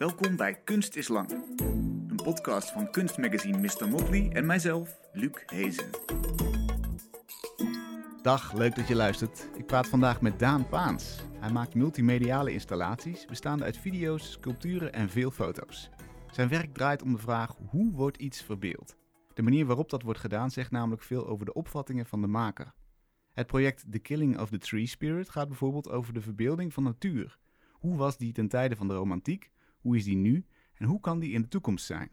Welkom bij Kunst is Lang, een podcast van kunstmagazine Mr. Motley en mijzelf, Luc Hezen. Dag, leuk dat je luistert. Ik praat vandaag met Daan Paans. Hij maakt multimediale installaties bestaande uit video's, sculpturen en veel foto's. Zijn werk draait om de vraag hoe wordt iets verbeeld. De manier waarop dat wordt gedaan zegt namelijk veel over de opvattingen van de maker. Het project The Killing of the Tree Spirit gaat bijvoorbeeld over de verbeelding van natuur. Hoe was die ten tijde van de romantiek? Hoe is die nu? En hoe kan die in de toekomst zijn?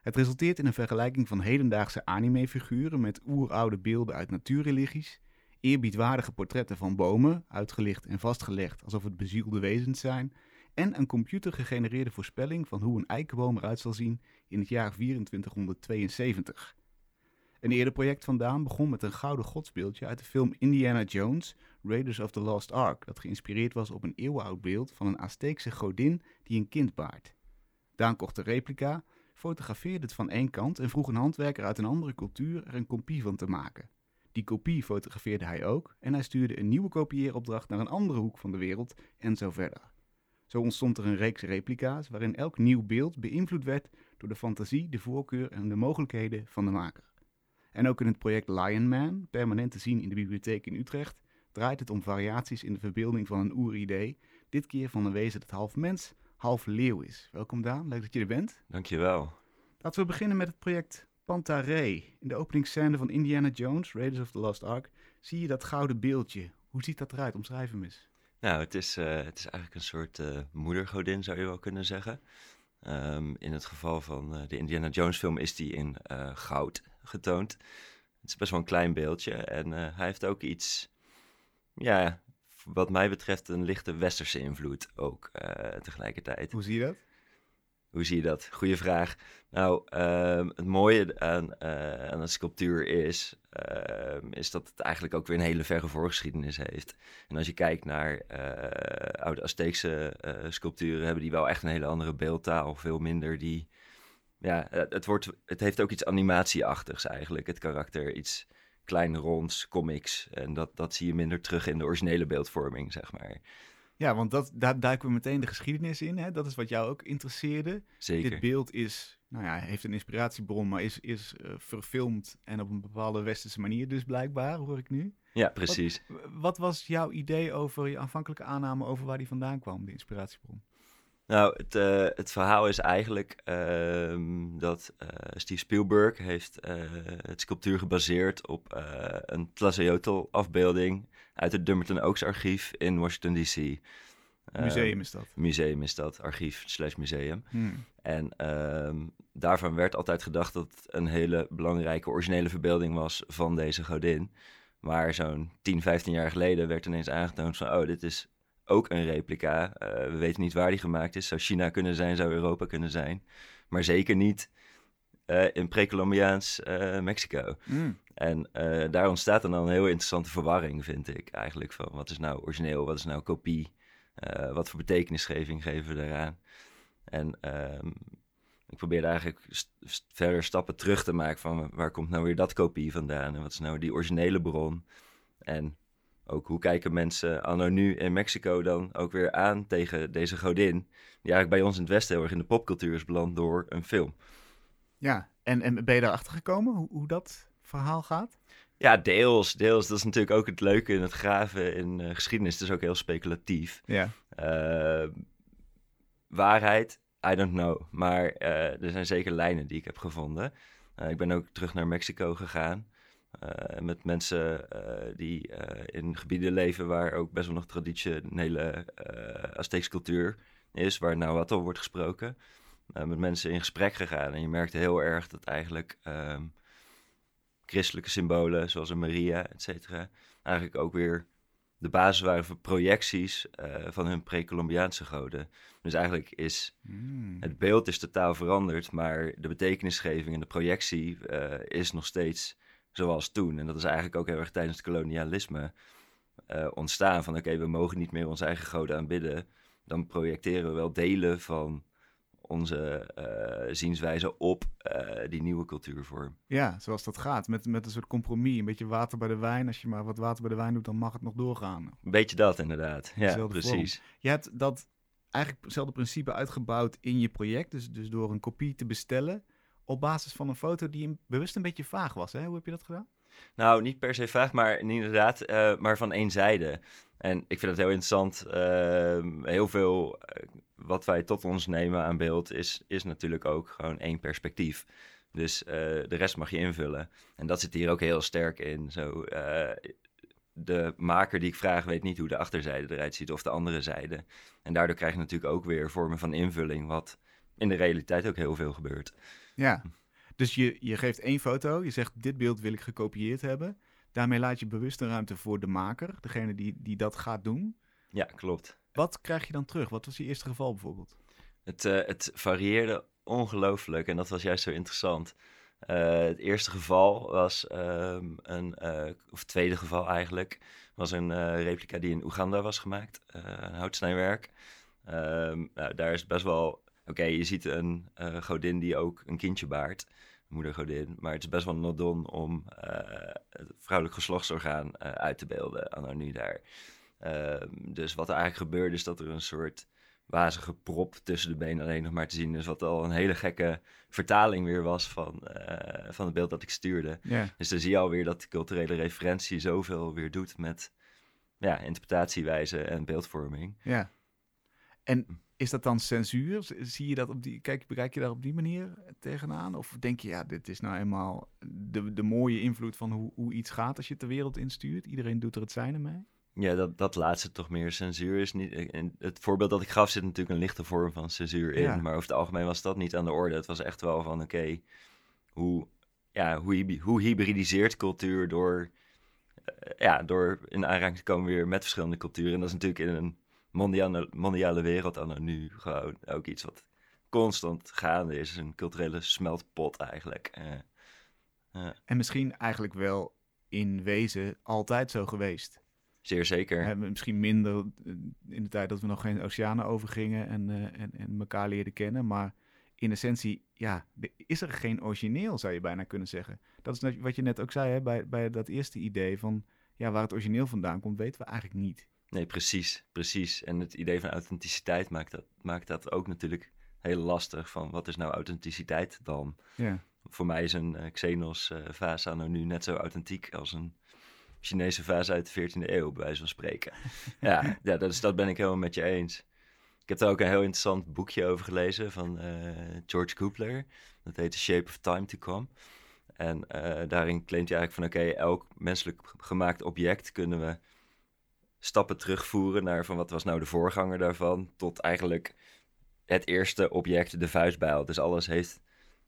Het resulteert in een vergelijking van hedendaagse anime-figuren met oeroude beelden uit natuurreligies, eerbiedwaardige portretten van bomen, uitgelicht en vastgelegd alsof het bezielde wezens zijn, en een computergegenereerde voorspelling van hoe een eikenboom eruit zal zien in het jaar 2472. Een eerder project van Daan begon met een gouden godsbeeldje uit de film Indiana Jones, Raiders of the Lost Ark, dat geïnspireerd was op een eeuwenoud beeld van een Azteekse godin die een kind baart. Daan kocht de replica, fotografeerde het van één kant en vroeg een handwerker uit een andere cultuur er een kopie van te maken. Die kopie fotografeerde hij ook en hij stuurde een nieuwe kopieeropdracht naar een andere hoek van de wereld en zo verder. Zo ontstond er een reeks replica's waarin elk nieuw beeld beïnvloed werd door de fantasie, de voorkeur en de mogelijkheden van de maker. En ook in het project Lion Man, permanent te zien in de bibliotheek in Utrecht, draait het om variaties in de verbeelding van een oeridee, dit keer van een wezen dat half mens, half leeuw is. Welkom Daan, leuk dat je er bent. Dankjewel. Laten we beginnen met het project Pantarei. In de openingsscène van Indiana Jones, Raiders of the Lost Ark, zie je dat gouden beeldje. Hoe ziet dat eruit? Omschrijf hem eens. Nou, het is, uh, het is eigenlijk een soort uh, moedergodin, zou je wel kunnen zeggen. Um, in het geval van uh, de Indiana Jones film is die in goud getoond. Het is best wel een klein beeldje en hij heeft ook iets, ja, wat mij betreft een lichte westerse invloed ook tegelijkertijd. Hoe zie je dat? Hoe zie je dat? Goeie vraag. Nou, uh, het mooie aan, uh, aan een sculptuur is, uh, is dat het eigenlijk ook weer een hele verre voorgeschiedenis heeft. En als je kijkt naar eh, oude Azteekse sculpturen, hebben die wel echt een hele andere beeldtaal. Veel minder die. Ja, het, wordt, het heeft ook iets animatieachtigs eigenlijk. Het karakter, iets klein ronds, comics. En dat, dat zie je minder terug in de originele beeldvorming, zeg maar. Ja, want dat, daar duiken we meteen de geschiedenis in. Hè? Dat is wat jou ook interesseerde. Zeker. Dit beeld is, nou ja, heeft een inspiratiebron, maar is, is uh, verfilmd en op een bepaalde westerse manier dus blijkbaar, hoor ik nu. Ja, precies. Wat, wat was jouw idee over je aanvankelijke aanname over waar die vandaan kwam, de inspiratiebron? Nou, het, uh, het verhaal is eigenlijk uh, dat uh, Steve Spielberg heeft het sculptuur gebaseerd op een Tlaziotl afbeelding uit het Dumbarton Oaks archief in Washington D.C. Museum is dat? Museum is dat, archief slash museum. Hmm. En ehm, daarvan werd altijd gedacht dat het een hele belangrijke originele verbeelding was van deze godin. Maar zo'n 10, 15 jaar geleden werd ineens aangetoond van, oh, dit is ook een replica. Uh, we weten niet waar die gemaakt is. Zou China kunnen zijn, zou Europa kunnen zijn. Maar zeker niet uh, in pre-Columbiaans uh, Mexico. Mm. En daar ontstaat dan een heel interessante verwarring, vind ik eigenlijk. Van wat is nou origineel, wat is nou kopie? wat voor betekenisgeving geven we daaraan? En um, ik probeerde eigenlijk st verder stappen terug te maken van waar komt nou weer dat kopie vandaan? En wat is nou die originele bron? En ook hoe kijken mensen anno nu in Mexico dan ook weer aan tegen deze godin, die eigenlijk bij ons in het Westen heel erg in de popcultuur is beland door een film. Ja, en, en ben je daarachter gekomen hoe, hoe dat verhaal gaat? Ja, deels, deels. Dat is natuurlijk ook het leuke in het graven in uh, geschiedenis. Het is ook heel speculatief. Ja. Uh, waarheid, I don't know. Maar uh, er zijn zeker lijnen die ik heb gevonden. ik ben ook terug naar Mexico gegaan. Uh, met mensen uh, die uh, in gebieden leven waar ook best wel nog traditionele Azteekse cultuur is, waar Nahuatl wordt gesproken. met mensen in gesprek gegaan en je merkte heel erg dat eigenlijk um, christelijke symbolen, zoals een Maria, et cetera, eigenlijk ook weer de basis waren voor projecties van hun pre-Columbiaanse goden. Dus eigenlijk is mm. het beeld is totaal veranderd, maar de betekenisgeving en de projectie is nog steeds zoals toen. En dat is eigenlijk ook heel erg tijdens het kolonialisme uh, ontstaan. Van oké, we mogen niet meer onze eigen goden aanbidden. Dan projecteren we wel delen van onze uh, zienswijze op uh, die nieuwe cultuurvorm. Ja, zoals dat gaat. Met, met een soort compromis. Een beetje water bij de wijn. Als je maar wat water bij de wijn doet, dan mag het nog doorgaan. Een beetje dat inderdaad. Ja, precies. Vorm. Je hebt dat eigenlijk hetzelfde principe uitgebouwd in je project. Dus, dus door een kopie te bestellen op basis van een foto die bewust een beetje vaag was. Hè? Hoe heb je dat gedaan? Nou, niet per se vaag, maar inderdaad, eh, maar van één zijde. En ik vind het heel interessant. ehm, heel veel eh, wat wij tot ons nemen aan beeld is, is natuurlijk ook gewoon één perspectief. Dus eh, de rest mag je invullen. En dat zit hier ook heel sterk in. Zo, de maker die ik vraag weet niet hoe de achterzijde eruit ziet of de andere zijde. En daardoor krijg je natuurlijk ook weer vormen van invulling, wat in de realiteit ook heel veel gebeurt. Ja. Dus je, je geeft één foto, je zegt dit beeld wil ik gekopieerd hebben. Daarmee laat je bewust een ruimte voor de maker, degene die, die dat gaat doen. Ja, klopt. Wat krijg je dan terug? Wat was je eerste geval bijvoorbeeld? Het, eh, het varieerde ongelooflijk en dat was juist zo interessant. Eh, het eerste geval was ehm, een, eh, of het tweede geval eigenlijk, was een eh, replica die in Oeganda was gemaakt, eh, een houtsnijwerk. Ehm, nou, daar is best wel, oké, je ziet een eh, godin die ook een kindje baart, moedergodin, maar het is best wel nodon om eh, het vrouwelijk geslachtsorgaan eh, uit te beelden, anno nu daar. Ehm, dus wat er eigenlijk gebeurde is dat er een soort wazige prop tussen de benen alleen nog maar te zien is. Wat al een hele gekke vertaling weer was van, van het beeld dat ik stuurde. Dus dan zie je alweer dat de culturele referentie zoveel weer doet met ja, interpretatiewijze en beeldvorming. ja. En is dat dan censuur? Zie je dat op die, kijk, bekijk je daar op die manier tegenaan? Of denk je, ja, dit is nou eenmaal de, de mooie invloed van hoe, hoe iets gaat als je het de wereld instuurt? Iedereen doet er het zijne mee? Ja, dat, dat laatste toch meer censuur is niet. In het voorbeeld dat ik gaf zit natuurlijk een lichte vorm van censuur in. Ja. Maar over het algemeen was dat niet aan de orde. Het was echt wel van oké, hoe, ja, hoe, hoe hybridiseert cultuur door, eh, ja, door in aanraking te komen weer met verschillende culturen. En dat is natuurlijk in een mondiale, mondiale wereld anno nu gewoon ook iets wat constant gaande is. Een culturele smeltpot eigenlijk. Eh, En misschien eigenlijk wel in wezen altijd zo geweest. zeer zeker. Misschien minder eh, in de tijd dat we nog geen oceanen overgingen en, eh, en, en elkaar leerden kennen. Maar in essentie, ja, is er geen origineel, zou je bijna kunnen zeggen. Dat is wat je net ook zei hè, bij, bij dat eerste idee van ja, waar het origineel vandaan komt, weten we eigenlijk niet. Nee, precies, precies. En het idee van authenticiteit maakt dat, maakt dat ook natuurlijk heel lastig. Van wat is nou authenticiteit dan? Ja, Voor mij is een eh, Xenos eh vaas anno nu net zo authentiek als een Chinese vaas uit de 14e eeuw, bij wijze van spreken. ja, ja dat, is, dat ben ik helemaal met je eens. Ik heb daar ook een heel interessant boekje over gelezen van eh, George Coupler. Dat heet The Shape of Time to Come. En daarin claimt hij eigenlijk van oké, elk menselijk gemaakt object kunnen we stappen terugvoeren naar van wat was nou de voorganger daarvan, tot eigenlijk het eerste object, de vuistbijl. Dus alles heeft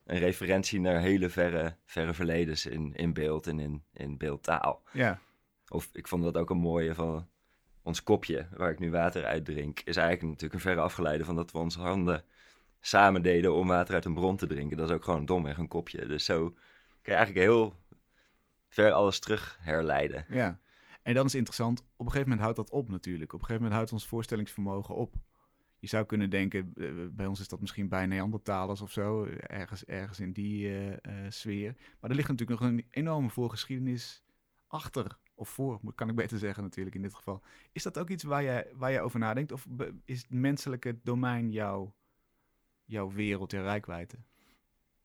een referentie naar hele verre, verre verledens in, in beeld en in, in beeldtaal. ja, Of ik vond dat ook een mooie van ons kopje, waar ik nu water uit drink, is eigenlijk natuurlijk een verre afgeleide van dat we onze handen samen deden om water uit een bron te drinken. Dat is ook gewoon domweg een kopje. Dus zo kun je eigenlijk heel ver alles terug herleiden. ja. En dan is interessant, op een gegeven moment houdt dat op natuurlijk. Op een gegeven moment houdt ons voorstellingsvermogen op. Je zou kunnen denken, eh, bij ons is dat misschien bij Neandertalers of zo, ergens, ergens in die eh, eh, sfeer. Maar er ligt natuurlijk nog een enorme voorgeschiedenis achter, of voor, kan ik beter zeggen natuurlijk in dit geval. Is dat ook iets waar jij, waar jij over nadenkt? Of is het menselijke domein jouw, jouw wereld, jouw rijkwijde?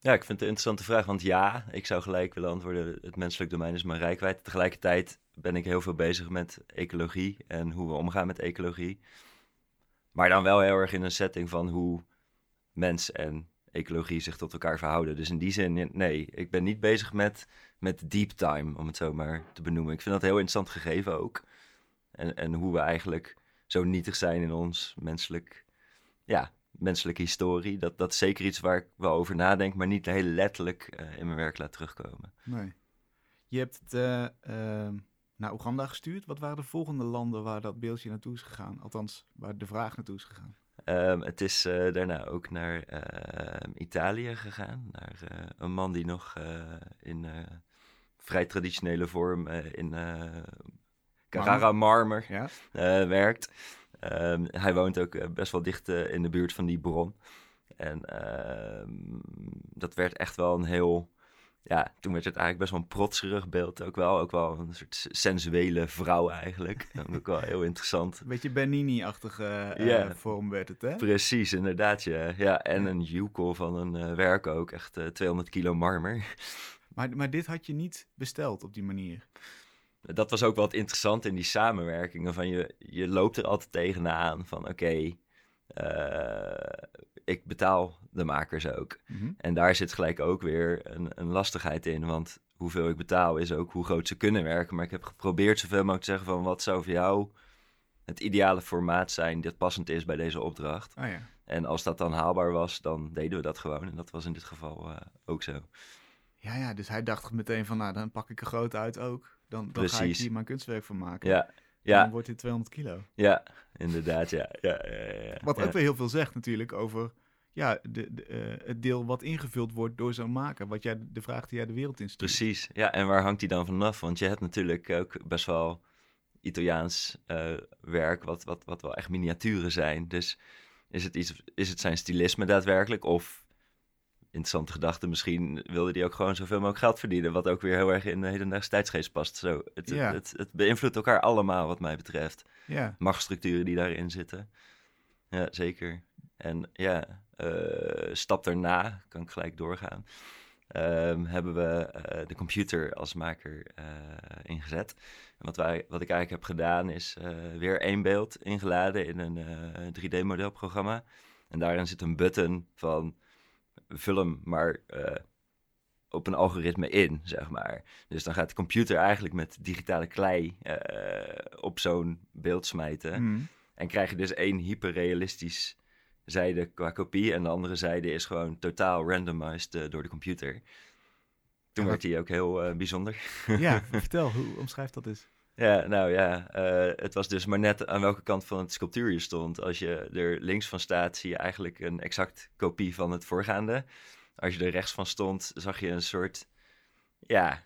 Ja, ik vind het een interessante vraag, want ja, ik zou gelijk willen antwoorden, het menselijk domein is mijn rijkwijd. Tegelijkertijd ben ik heel veel bezig met ecologie en hoe we omgaan met ecologie. Maar dan wel heel erg in een setting van hoe mens en ecologie zich tot elkaar verhouden. Dus in die zin, nee, ik ben niet bezig met, met deep time, om het zo maar te benoemen. Ik vind dat heel interessant gegeven ook. En, en hoe we eigenlijk zo nietig zijn in ons menselijk, ja, menselijke historie. Dat, dat is zeker iets waar ik wel over nadenk, maar niet heel letterlijk eh, in mijn werk laat terugkomen. Nee. Je hebt het eh, ehm, naar Oeganda gestuurd. Wat waren de volgende landen waar dat beeldje naartoe is gegaan? Althans, waar de vraag naartoe is gegaan. Ehm, het is eh, daarna ook naar ehm, Italië gegaan. Naar een man die nog in vrij traditionele vorm in Carrara marmer Ja? werkt. Ehm, hij woont ook eh, best wel dicht eh, in de buurt van die bron. En ehm, dat werd echt wel een heel ja, toen werd het eigenlijk best wel een protserig beeld ook wel. Ook wel een soort sensuele vrouw eigenlijk. Ik wel heel interessant. Een beetje Bernini-achtige eh, vorm werd het, hè? Precies, inderdaad, ja. ja en een joekel van een werk ook. Echt eh, 200 kilo marmer. Maar, maar dit had je niet besteld op die manier. Dat was ook wel het interessante in die samenwerkingen. Van je, je loopt er altijd tegenaan van oké, eh, ik betaal de makers ook. Mhm. En daar zit gelijk ook weer een, een lastigheid in. Want hoeveel ik betaal is ook hoe groot ze kunnen werken. Maar ik heb geprobeerd zoveel mogelijk te zeggen van wat zou voor jou het ideale formaat zijn dat passend is bij deze opdracht. Ah ja. En als dat dan haalbaar was, dan deden we dat gewoon. En dat was in dit geval eh, ook zo. Ja, ja, dus hij dacht meteen van, nou, dan pak ik er groot uit ook. Dan, dan ga ik hier mijn kunstwerk van maken. Ja, ja, dan wordt dit 200 kilo. ja, inderdaad, ja. ja, ja, ja. Wat ook weer heel veel zegt natuurlijk over ja, de, de, eh, het deel wat ingevuld wordt door zo'n maker. Wat jij, de vraag die jij de wereld instuurt. Precies, ja. En waar hangt die dan vanaf? Want je hebt natuurlijk ook best wel Italiaans eh, werk, wat, wat, wat wel echt miniaturen zijn. Dus is het, iets, is het zijn stilisme daadwerkelijk? Of, interessante gedachte, misschien wilde die ook gewoon zoveel mogelijk geld verdienen. Wat ook weer heel erg in de hedendaagse tijdsgeest past. Zo, het, Ja. het, het, beïnvloedt elkaar allemaal, wat mij betreft. Ja, Machtsstructuren die daarin zitten. Ja, zeker. En ja, eh, stap daarna, kan ik gelijk doorgaan, ehm, hebben we eh, de computer als maker eh, ingezet. En wat, wij, wat ik eigenlijk heb gedaan is weer één beeld ingeladen in een eh 3D-modelprogramma. En daarin zit een button van vul hem maar eh, op een algoritme in, zeg maar. Dus dan gaat de computer eigenlijk met digitale klei eh, op zo'n beeld smijten. Mhm. En krijg je dus één hyperrealistisch zijde qua kopie. En de andere zijde is gewoon totaal randomized eh, door de computer. Toen Ja, werd hij ook heel bijzonder. ja vertel, hoe omschrijft dat eens? Ja, nou ja, eh, het was dus maar net aan welke kant van het sculptuur je stond. Als je er links van staat, zie je eigenlijk een exact kopie van het voorgaande. Als je er rechts van stond, zag je een soort, ja,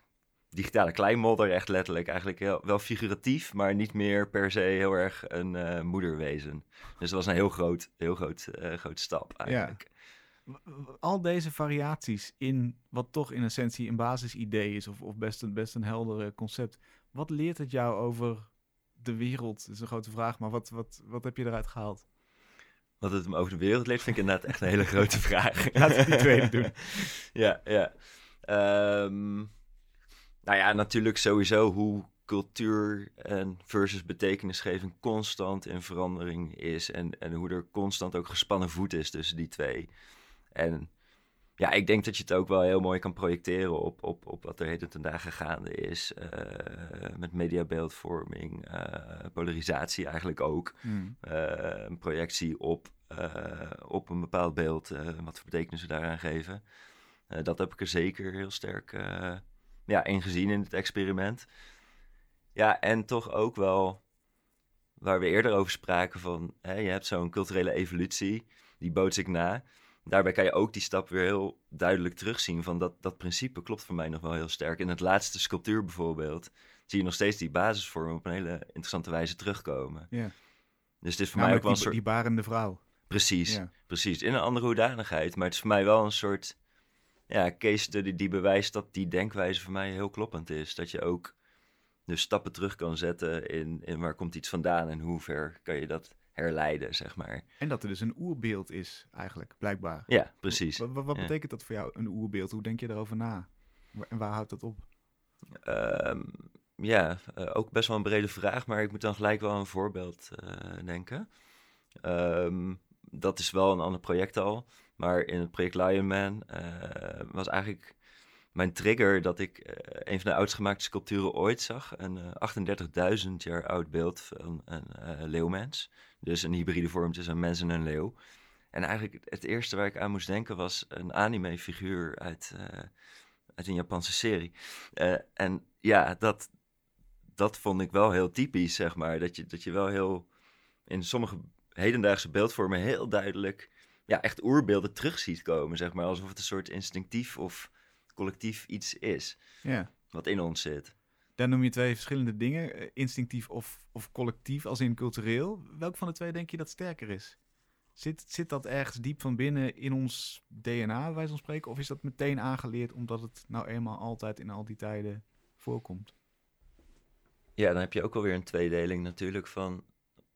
digitale kleinmodder, echt letterlijk. Eigenlijk heel, wel figuratief, maar niet meer per se heel erg een eh, moederwezen. Dus dat was een heel groot, heel groot, eh grote stap eigenlijk. W- Al deze variaties in wat toch in essentie een basisidee is, of, of best, een, best een helder concept. Wat leert het jou over de wereld? Dat is een grote vraag, maar wat, wat, wat heb je eruit gehaald? Wat het me over de wereld leert, vind ik inderdaad echt een hele grote vraag. Laten we die tweede doen. ja, ja. Ehm, nou ja, natuurlijk sowieso hoe cultuur en versus betekenisgeving constant in verandering is. En, en hoe er constant ook gespannen voet is tussen die twee. En ja, ik denk dat je het ook wel heel mooi kan projecteren op, op, op wat er heden ten dagen gaande is. eh, met mediabeeldvorming, eh, polarisatie eigenlijk ook Hmm. eh, een projectie op, op een bepaald beeld, wat voor betekenis we daaraan geven. Dat heb ik er zeker heel sterk ja, in gezien in het experiment. Ja, en toch ook wel waar we eerder over spraken van, hè, je hebt zo'n culturele evolutie, die boots ik na. Daarbij kan je ook die stap weer heel duidelijk terugzien van dat, dat principe klopt voor mij nog wel heel sterk. In het laatste sculptuur bijvoorbeeld zie je nog steeds die basisvormen op een hele interessante wijze terugkomen. Ja. Dus het is voor mij ook wel een die, soort... die barende vrouw. Precies, Ja. precies. In een andere hoedanigheid. Maar het is voor mij wel een soort ja, case study die bewijst dat die denkwijze voor mij heel kloppend is. Dat je ook dus stappen terug kan zetten in, in waar komt iets vandaan en hoe ver kan je dat herleiden, zeg maar. En dat er dus een oerbeeld is, eigenlijk, blijkbaar. Ja, precies. Wat, wat, wat Ja. betekent dat voor jou, een oerbeeld? Hoe denk je daarover na? En waar houdt dat op? Ehm, ja, eh, ook best wel een brede vraag, maar ik moet dan gelijk wel aan een voorbeeld eh, denken. Ehm, dat is wel een ander project al, maar in het project Lionman eh was eigenlijk mijn trigger dat ik een van de oudst sculpturen ooit zag. Een eh, 38.000 jaar oud beeld van een eh, leeuwmens. Dus een hybride vorm tussen een mens en een leeuw. En eigenlijk het- eerste waar ik aan moest denken was een anime-figuur uit, eh, uit een Japanse serie. Eh, en ja, dat, dat vond ik wel heel typisch, zeg maar. Dat je, dat je wel heel in sommige hedendaagse beeldvormen heel duidelijk ja, echt oerbeelden terug ziet komen, zeg maar. Alsof het een soort instinctief of collectief iets is Ja. Wat in ons zit. Daar noem je twee verschillende dingen, eh, instinctief of, of collectief, als in cultureel. Welk van de twee denk je dat sterker is? Zit, zit dat ergens diep van binnen in ons DNA, wij van spreken? Of is dat meteen aangeleerd omdat het nou eenmaal altijd in al die tijden voorkomt? Ja, dan heb je ook alweer een tweedeling natuurlijk van...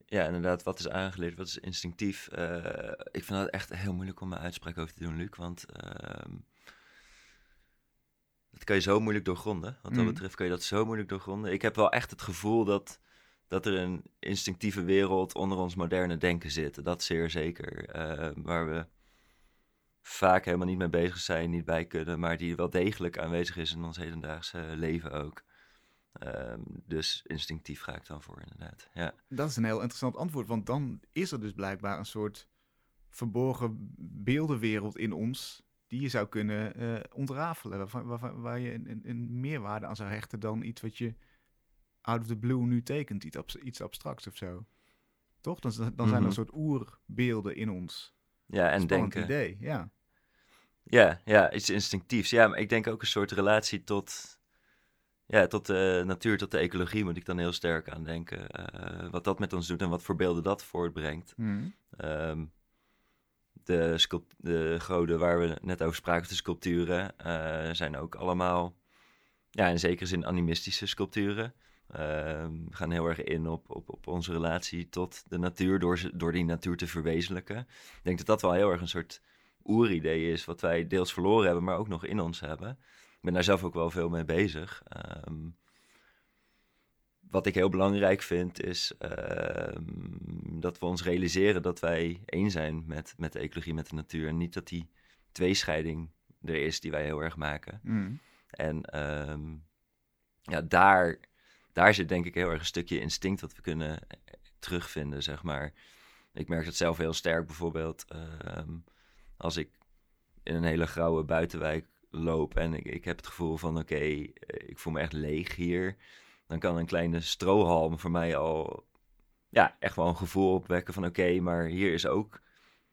Ja, inderdaad, wat is aangeleerd, wat is instinctief? Uh, ik vind het echt heel moeilijk om mijn uitspraak over te doen, Luc. Want uh, dat kan je zo moeilijk doorgronden. Wat dat mm. betreft kan je dat zo moeilijk doorgronden. Ik heb wel echt het gevoel dat dat er een instinctieve wereld onder ons moderne denken zit. Dat zeer zeker. Uh, waar we vaak helemaal niet mee bezig zijn, niet bij kunnen, maar die wel degelijk aanwezig is in ons hedendaagse leven ook. Um, dus instinctief ga ik dan voor, inderdaad. Ja. Dat is een heel interessant antwoord, want dan is er dus blijkbaar een soort verborgen beeldenwereld in ons die je zou kunnen uh, ontrafelen, waar, je een, een, meerwaarde aan zou hechten dan iets wat je out of the blue nu tekent, iets, iets abstracts of zo. Toch? Dan, dan zijn er een mhm. soort oerbeelden in ons. Ja, en denken. idee, ja. Ja, ja, iets instinctiefs. Ja, maar ik denk ook een soort relatie tot, ja, tot de natuur, tot de ecologie moet ik dan heel sterk aan denken. Uh, wat dat met ons doet en wat voor beelden dat voortbrengt. Mm. Um, de, de goden waar we net over spraken, de sculpturen, uh, zijn ook allemaal, ja, in zekere zin animistische sculpturen. Ehm, we gaan heel erg in op, op, op onze relatie tot de natuur door, door die natuur te verwezenlijken. Ik denk dat dat wel heel erg een soort oeridee is, wat wij deels verloren hebben, maar ook nog in ons hebben. Ik ben daar zelf ook wel veel mee bezig. Ehm, wat ik heel belangrijk vind, is ehm, dat we ons realiseren dat wij één zijn met, met de ecologie, met de natuur. En niet dat die tweescheiding er is die wij heel erg maken. Mm. En ja, daar daar zit denk ik heel erg een stukje instinct wat we kunnen eh, terugvinden, zeg maar. Ik merk dat zelf heel sterk bijvoorbeeld ehm, als ik in een hele grauwe buitenwijk loop en ik, ik heb het gevoel van oké, eh, ik voel me echt leeg hier. Dan kan een kleine strohalm voor mij al ja, echt wel een gevoel opwekken van oké, maar hier is ook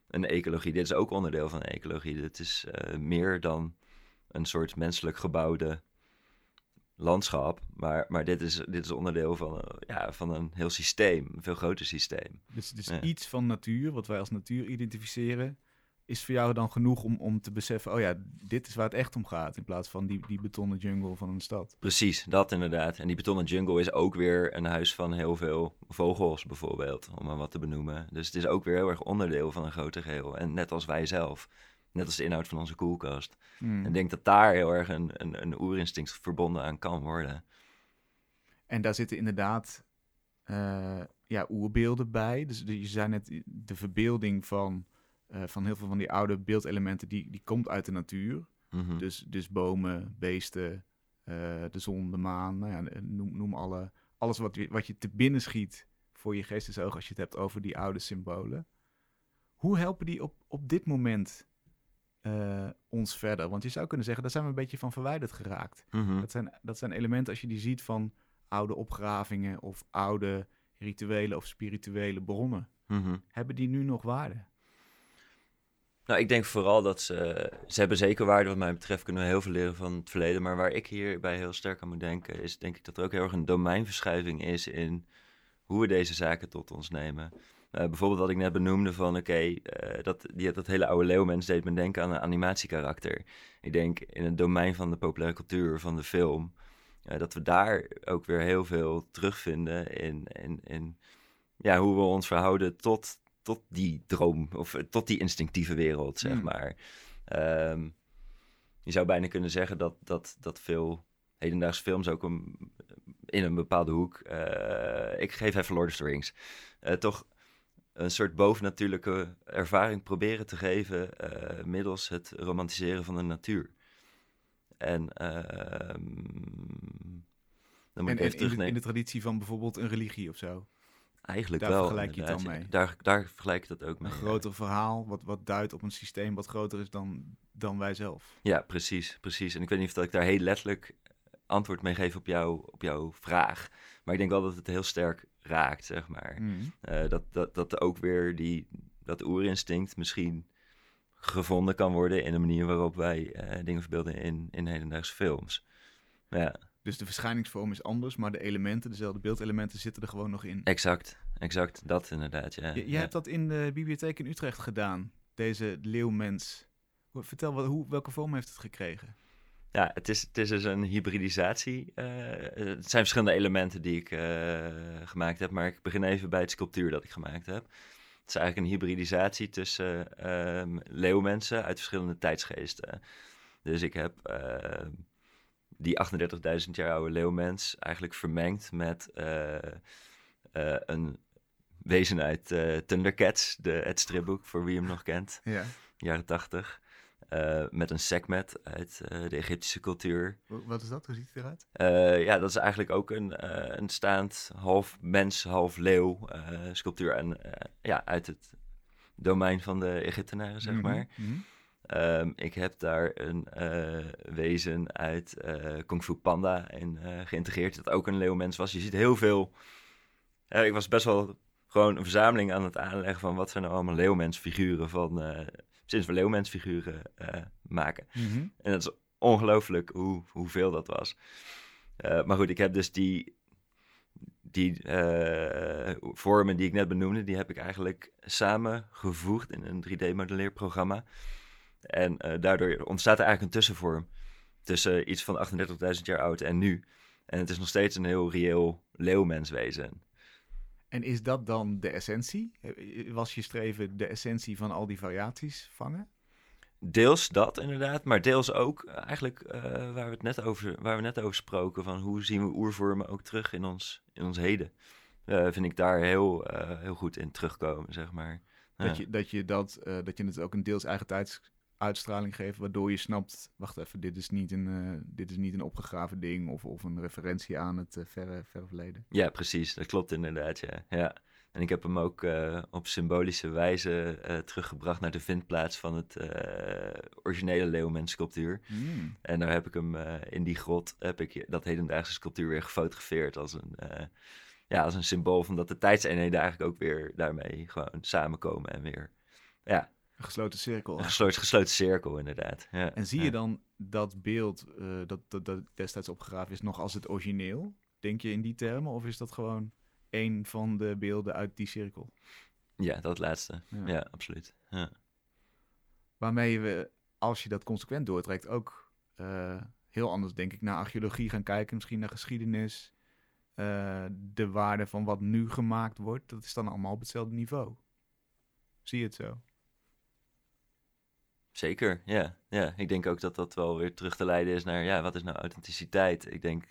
een ecologie. Dit is ook onderdeel van ecologie. Dit is uh, meer dan een soort menselijk gebouwde landschap. Maar, maar dit, is, dit is onderdeel van, uh, ja, van een heel systeem, een veel groter systeem. Dus, dus iets van natuur, wat wij als natuur identificeren, is voor jou dan genoeg om, om te beseffen, oh ja, dit is waar het echt om gaat, in plaats van die, die betonnen jungle van een stad. Precies, dat inderdaad. En die betonnen jungle is ook weer een huis van heel veel vogels bijvoorbeeld, om maar wat te benoemen. Dus het is ook weer heel erg onderdeel van een groter geheel. En net als wij zelf. Net als de inhoud van onze koelkast. Hmm. En ik denk dat daar heel erg een, een, een oerinstinct verbonden aan kan worden. En daar zitten inderdaad uh, ja, oerbeelden bij. Dus je zei net, de verbeelding van, uh, van heel veel van die oude beeldelementen, die, die komt uit de natuur. Mm dus, dus bomen, beesten, uh, de zon, de maan, nou ja, noem, noem alle, alles wat, je, wat je te binnen schiet voor je geestesoog als je het hebt over die oude symbolen. Hoe helpen die op, op dit moment uh, ons verder. Want je zou kunnen zeggen, daar zijn we een beetje van verwijderd geraakt. Mhm. dat, zijn, dat zijn elementen, als je die ziet van oude opgravingen of oude rituele of spirituele bronnen. Mhm. Hebben die nu nog waarde? Nou, ik denk vooral dat ze... Ze hebben zeker waarde wat mij betreft. Kunnen we heel veel leren van het verleden. Maar waar ik hierbij heel sterk aan moet denken... is denk ik dat er ook heel erg een domeinverschuiving is... in hoe we deze zaken tot ons nemen. Uh, bijvoorbeeld wat ik net benoemde van, oké, eh, dat, hele oude leeuwmens deed me denken aan een animatiekarakter. Ik denk in het domein van de populaire cultuur, van de film, uh, dat we daar ook weer heel veel terugvinden in, in, in ja, hoe we ons verhouden tot, tot die droom, of tot die instinctieve wereld, zeg hmm. maar. Um, je zou bijna kunnen zeggen dat, dat, dat veel hedendaagse films ook een, in een bepaalde hoek, ik geef even Lord of the Rings, toch een soort bovennatuurlijke ervaring proberen te geven uh, middels het romantiseren van de natuur. En uh, dan moet ik even terugnemen. In de, traditie van bijvoorbeeld een religie of zo? Eigenlijk daar wel. vergelijk je het dan mee? Daar, daar vergelijk ik dat ook mee. Een groter verhaal, wat, wat duidt op een systeem wat groter is dan, dan wij zelf. Ja, precies, precies. En ik weet niet of dat ik daar heel letterlijk antwoord mee geef op, jou, op jouw vraag. Maar ik denk wel dat het heel sterk raakt, zeg maar. Mm. Uh, dat, dat, dat ook weer die, dat oerinstinct misschien gevonden kan worden in de manier waarop wij uh, dingen verbeelden in, in hedendaagse films. Ja. Dus de verschijningsvorm is anders, maar de elementen, dezelfde beeldelementen, zitten er gewoon nog in. Exact, exact. Dat inderdaad, ja. Je, je ja. hebt dat in de bibliotheek in Utrecht gedaan, deze leeuwmens. Vertel, wat, hoe, welke vorm heeft het gekregen? Ja, het is, het is dus een hybridisatie. eh, het zijn verschillende elementen die ik eh, gemaakt heb, maar ik begin even bij het sculptuur dat ik gemaakt heb. Het is eigenlijk een hybridisatie tussen ehm leeuwmensen uit verschillende tijdsgeesten. Dus ik heb ehm, die 38.000 jaar oude leeuwmens eigenlijk vermengd met eh, eh, een wezen uit eh, Thundercats, de, het stripboek, voor wie hem nog kent Ja. jaren tachtig. eh, met een sekmet uit de Egyptische cultuur. Wat is dat? Hoe ziet het eruit? Ja, dat is eigenlijk ook een, een staand half mens, half leeuw sculptuur. En ja, uit het domein van de Egyptenaren, zeg maar. Mhm, mhm. Ehm, ik heb daar een eh, wezen uit eh Kung Fu Panda in eh, geïntegreerd, dat ook een leeuwmens was. Je ziet heel veel... ik was best wel gewoon een verzameling aan het aanleggen van wat zijn nou allemaal leeuwmensfiguren van... sinds we leeuwmensfiguren maken. Mhm. En dat is ongelooflijk hoe, hoeveel dat was. Maar goed, ik heb dus die, die vormen die ik net benoemde, die heb ik eigenlijk samengevoegd in een 3D-modelleerprogramma. En eh, daardoor ontstaat er eigenlijk een tussenvorm tussen iets van 38.000 jaar oud en nu. En het is nog steeds een heel reëel leeuwmenswezen. En is dat dan de essentie? Eh, Was je streven de essentie van al die variaties vangen? Deels dat inderdaad, maar deels ook eh, eigenlijk waar, we het net over, waar we net over spraken, van hoe zien we oervormen ook terug in ons, in ons heden. Vind ik daar heel, heel goed in terugkomen, zeg maar. Dat, Ja. je, dat, je dat, dat je het ook een deels eigen tijdsuitstraling geeft, waardoor je snapt, wacht even, dit is niet een, eh, dit is niet een opgegraven ding of, of een referentie aan het eh, verre, verre verleden. Ja, precies, dat klopt inderdaad, ja. ja. En ik heb hem ook eh, op symbolische wijze teruggebracht naar de vindplaats van het originele Leeuwmens sculptuur. Hmm. En daar heb ik hem in die grot, heb ik dat hedendaagse sculptuur weer gefotografeerd als een, ja, als een symbool van dat de tijdseenheden eigenlijk ook weer daarmee gewoon samenkomen en weer, ja, Een gesloten cirkel. een gesloten, gesloten cirkel inderdaad. Ja, En zie ja. je dan dat beeld eh, dat, dat, dat destijds opgegraven is nog als het origineel? Denk je in die termen? Of is dat gewoon één van de beelden uit die cirkel? Ja, dat laatste. Ja. Ja, absoluut. Ja. Waarmee we, als je dat consequent doortrekt, ook eh, heel anders, denk ik, naar archeologie gaan kijken. Misschien naar geschiedenis. Eh, de waarde van wat nu gemaakt wordt, dat is dan allemaal op hetzelfde niveau. Zie je het zo? Zeker, ja. ja. Ik denk ook dat dat wel weer terug te leiden is naar, ja, wat is nou authenticiteit? Ik denk,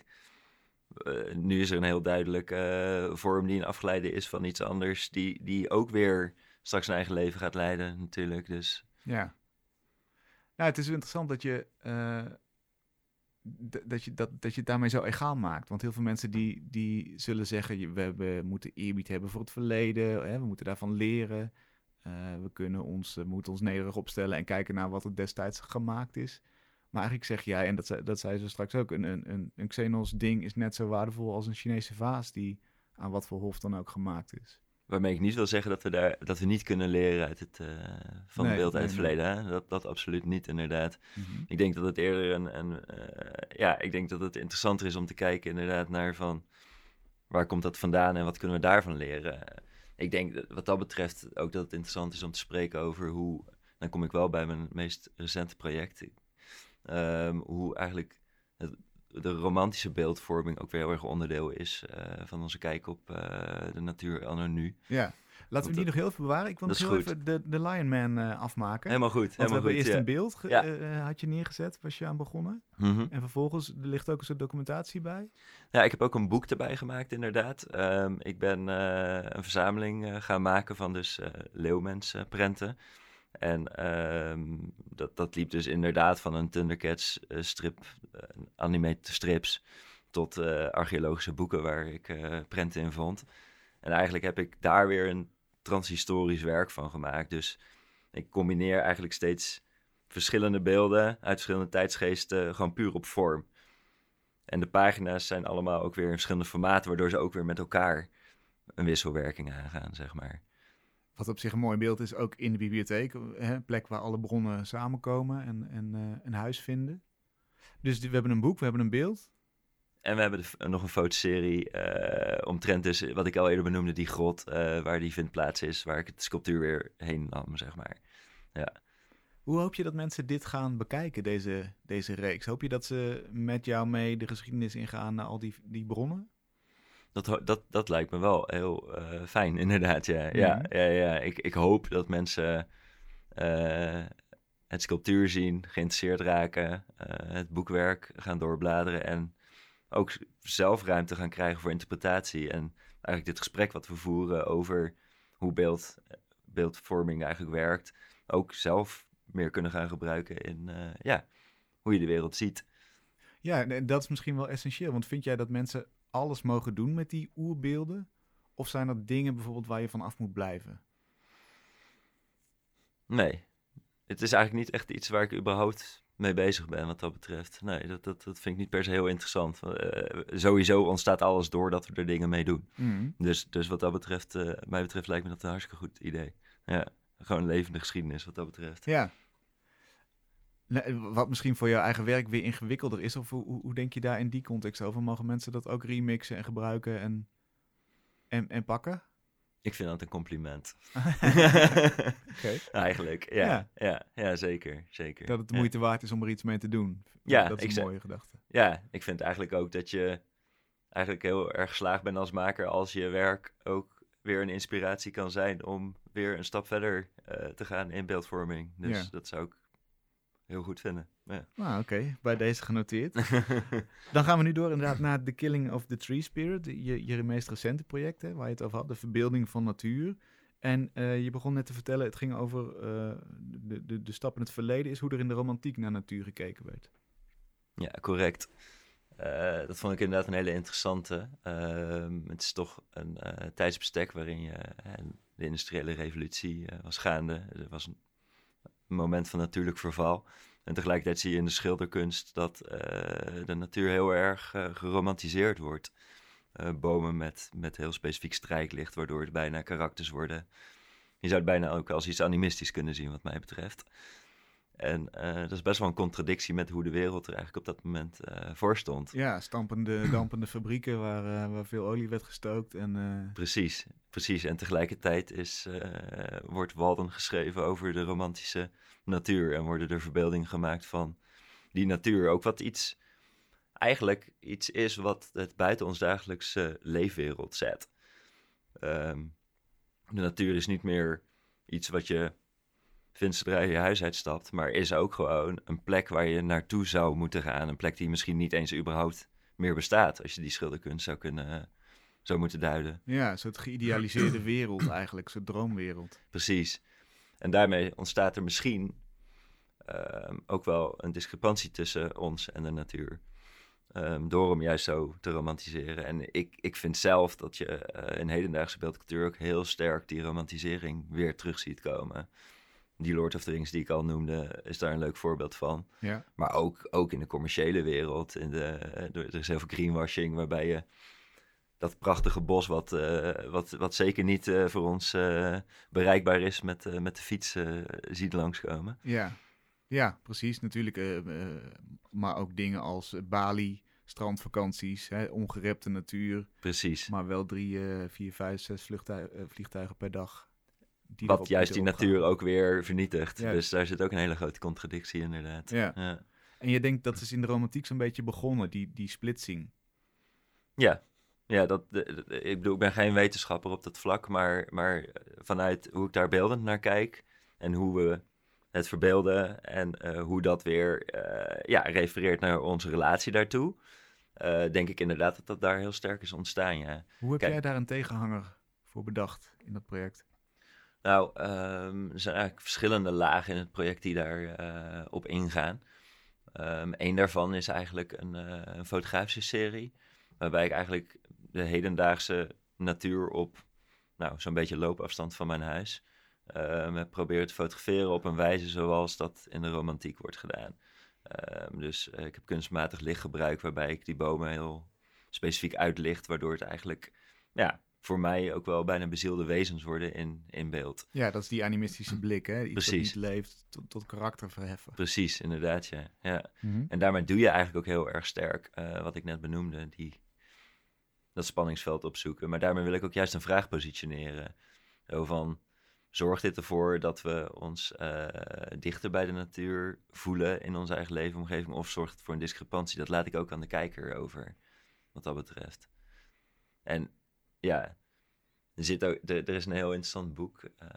eh, nu is er een heel duidelijk eh, vorm die een afgeleide is van iets anders, die, die ook weer straks een eigen leven gaat leiden natuurlijk. Dus Ja. Nou, het is interessant dat je, eh, dat, je dat, dat je daarmee zo egaal maakt. Want heel veel mensen die, die zullen zeggen, we, hebben, moeten eerbied hebben voor het verleden, hè, we moeten daarvan leren. Eh, we, kunnen ons, we moeten ons nederig opstellen en kijken naar wat er destijds gemaakt is. Maar eigenlijk zeg jij, en dat, zei- dat zei ze straks ook, een, een, een, een Xenos ding is net zo waardevol als een Chinese vaas die aan wat voor hof dan ook gemaakt is. waarmee ik niet wil zeggen dat we, daar, dat we niet kunnen leren uit het, eh, van Nee, het beeld uit het verleden. Hè? Dat, dat absoluut niet, inderdaad. Ik denk dat het eerder een, een eh, ja, ik denk dat het interessanter is om te kijken inderdaad naar van waar komt dat vandaan en wat kunnen we daarvan leren. Ik denk dat, wat dat betreft ook dat het interessant is om te spreken over hoe, dan kom ik wel bij mijn meest recente project, ehm, hoe eigenlijk het, de romantische beeldvorming ook weer heel erg onderdeel is eh, van onze kijk op eh, de natuur anno nu. Ja, laten we die nog heel even bewaren. Ik wil nog heel even de, de Lion Man eh, afmaken. Helemaal goed, Want we helemaal hebben goed. eerst ja. een beeld Ja. eh, eh, had je neergezet, was je aan begonnen. Mhm. En vervolgens er ligt ook een soort documentatie bij. Ja, ik heb ook een boek erbij gemaakt, inderdaad. Ehm, ik ben eh, een verzameling eh, gaan maken van dus eh leeuwmensprenten. en ehm, dat, dat liep dus inderdaad van een Thundercats eh, strip, eh, animated strips, tot eh, archeologische boeken waar ik eh, prenten in vond. En eigenlijk heb ik daar weer een transhistorisch werk van gemaakt. Dus ik combineer eigenlijk steeds verschillende beelden uit verschillende tijdsgeesten, gewoon puur op vorm. En de pagina's zijn allemaal ook weer in verschillende formaten, waardoor ze ook weer met elkaar een wisselwerking aangaan, zeg maar. Wat op zich een mooi beeld is, ook in de bibliotheek. Hè, plek waar alle bronnen samenkomen en, en eh, een huis vinden. Dus we hebben een boek, we hebben een beeld. En we hebben de, nog een fotoserie uh, omtrent dus, wat ik al eerder benoemde, die grot, uh, waar die vindplaats is, waar ik het sculptuur weer heen nam, zeg maar. Ja. Hoe hoop je dat mensen dit gaan bekijken, deze, deze reeks? Hoop je dat ze met jou mee de geschiedenis ingaan naar al die, die bronnen? Dat, dat, dat lijkt me wel heel uh, fijn, inderdaad. Ja, ja, ja, ja. Ik, ik hoop dat mensen het sculptuur zien, geïnteresseerd raken, het boekwerk gaan doorbladeren en ook zelf ruimte gaan krijgen voor interpretatie. En eigenlijk dit gesprek wat we voeren over hoe beeld, beeldvorming eigenlijk werkt, ook zelf meer kunnen gaan gebruiken in uh, ja, hoe je de wereld ziet. Ja, dat is misschien wel essentieel. Want vind jij dat mensen alles mogen doen met die oerbeelden? Of zijn er dingen bijvoorbeeld waar je van af moet blijven? Nee, het is eigenlijk niet echt iets waar ik überhaupt mee bezig ben wat dat betreft. Nee, dat, dat, dat vind ik niet per se heel interessant. Uh, sowieso ontstaat alles doordat we er dingen mee doen. Mm. Dus, dus wat dat betreft, uh, mij betreft lijkt me dat een hartstikke goed idee. Ja, gewoon een levende geschiedenis wat dat betreft. Ja. Wat misschien voor jouw eigen werk weer ingewikkelder is, of hoe, hoe denk je daar in die context over? Mogen mensen dat ook remixen en gebruiken en, en, en pakken? Ik vind dat een compliment. Eigenlijk, ja, ja. Ja, ja. zeker, zeker. Dat het de moeite waard is om er iets mee te doen. Ja, dat is een mooie gedachte. Ja, ik vind eigenlijk ook dat je eigenlijk heel erg geslaagd bent als maker als je werk ook weer een inspiratie kan zijn om weer een stap verder uh, te gaan in beeldvorming. Dus dat zou ik heel goed vinden. Ja. Ah, oké. Bij deze genoteerd. Dan gaan we nu door inderdaad naar The Killing of the Tree Spirit. Je, je meest recente project, hè, waar je het over had. De verbeelding van natuur. En uh, je begon net te vertellen, het ging over uh, de, de, de stap in het verleden, is hoe er in de romantiek naar natuur gekeken werd. Ja, correct. Uh, dat vond ik inderdaad een hele interessante. Ehm, het is toch een tijdsbestek waarin je, de industriële revolutie was gaande. Er was een moment van natuurlijk verval. En tegelijkertijd zie je in de schilderkunst dat uh, de natuur heel erg uh, geromantiseerd wordt. Uh, bomen met, met heel specifiek strijklicht, waardoor het bijna karakters worden. Je zou het bijna ook als iets animistisch kunnen zien, wat mij betreft. En dat is best wel een contradictie met hoe de wereld er eigenlijk op dat moment voor stond. Ja, stampende, dampende fabrieken waar, waar veel olie werd gestookt. En, Precies, precies. En tegelijkertijd is, wordt Walden geschreven over de romantische natuur en worden er verbeeldingen gemaakt van die natuur. Ook wat iets, eigenlijk iets is wat het buiten ons dagelijkse leefwereld zet. Um, de natuur is niet meer iets wat je vindt zodra je je huis uitstapt, maar is ook gewoon een plek waar je naartoe zou moeten gaan. Een plek die misschien niet eens überhaupt meer bestaat, als je die schilderkunst zou kunnen zou moeten duiden. Ja, een soort geïdealiseerde wereld eigenlijk, soort droomwereld. Precies. En daarmee ontstaat er misschien um, ook wel een discrepantie tussen ons en de natuur. Um, door hem juist zo te romantiseren. En ik, ik vind zelf dat je uh, in hedendaagse beeldcultuur ook heel sterk die romantisering weer terug ziet komen. Die Lord of the Rings die ik al noemde, is daar een leuk voorbeeld van. Ja. Maar ook, ook in de commerciële wereld. In de, er is heel veel greenwashing, waarbij je dat prachtige bos, wat, uh, wat, wat zeker niet uh, voor ons uh, bereikbaar is met, met de fiets, ziet langskomen. Ja, ja precies. Natuurlijk. maar ook dingen als Bali, strandvakanties, hè, ongerepte natuur. Precies. Maar wel drie, vier, vijf, zes vliegtuigen, vliegtuigen per dag. Die wat juist die natuur ook weer vernietigt. Dus daar zit ook een hele grote contradictie inderdaad. Ja. ja. En je denkt dat is in de romantiek zo'n beetje begonnen, die, die splitsing. Ja, ja, dat, ik bedoel, ik ben geen wetenschapper op dat vlak, maar, maar vanuit hoe ik daar beeldend naar kijk en hoe we het verbeelden en uh, hoe dat weer uh, ja, refereert naar onze relatie daartoe, uh, denk ik inderdaad dat dat daar heel sterk is ontstaan. Ja. Hoe heb jij daar een tegenhanger voor bedacht in dat project? Nou, um, er zijn eigenlijk verschillende lagen in het project die daar op ingaan. Um, een daarvan is eigenlijk een, een fotografische serie, waarbij ik eigenlijk de hedendaagse natuur op nou, zo'n beetje loopafstand van mijn huis. Uh, proberen te fotograferen op een wijze zoals dat in de romantiek wordt gedaan. Uh, dus uh, ik heb kunstmatig licht gebruikt waarbij ik die bomen heel specifiek uitlicht, waardoor het eigenlijk ja, voor mij ook wel bijna bezielde wezens worden in, in beeld. Ja, dat is die animistische blik, hè? Iets Precies. dat niet leeft, tot, tot karakter verheffen. Precies, inderdaad, ja. ja. Mhm. En daarmee doe je eigenlijk ook heel erg sterk, eh, wat ik net benoemde, die, dat spanningsveld opzoeken. Maar daarmee wil ik ook juist een vraag positioneren. Zo van, zorgt dit ervoor dat we ons eh, dichter bij de natuur voelen in onze eigen leefomgeving? Of zorgt het voor een discrepantie? Dat laat ik ook aan de kijker over, wat dat betreft. En ja, er, zit ook, er, er is een heel interessant boek eh,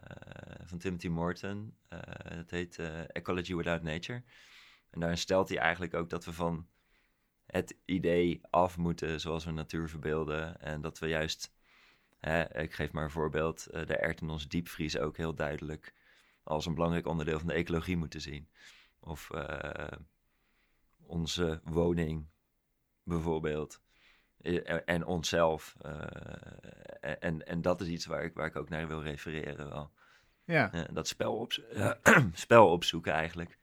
van Timothy Morton. eh dat heet eh, Ecology Without Nature. En daarin stelt hij eigenlijk ook dat we van het idee af moeten zoals we natuur verbeelden. En dat we juist, hè, ik geef maar een voorbeeld, de ert in ons diepvries ook heel duidelijk als een belangrijk onderdeel van de ecologie moeten zien. Of onze woning bijvoorbeeld. Eh, En onszelf. eh, en, en dat is iets waar ik, waar ik ook naar wil refereren wel. Ja, Eh, dat spel, opzo- spel opzoeken eigenlijk.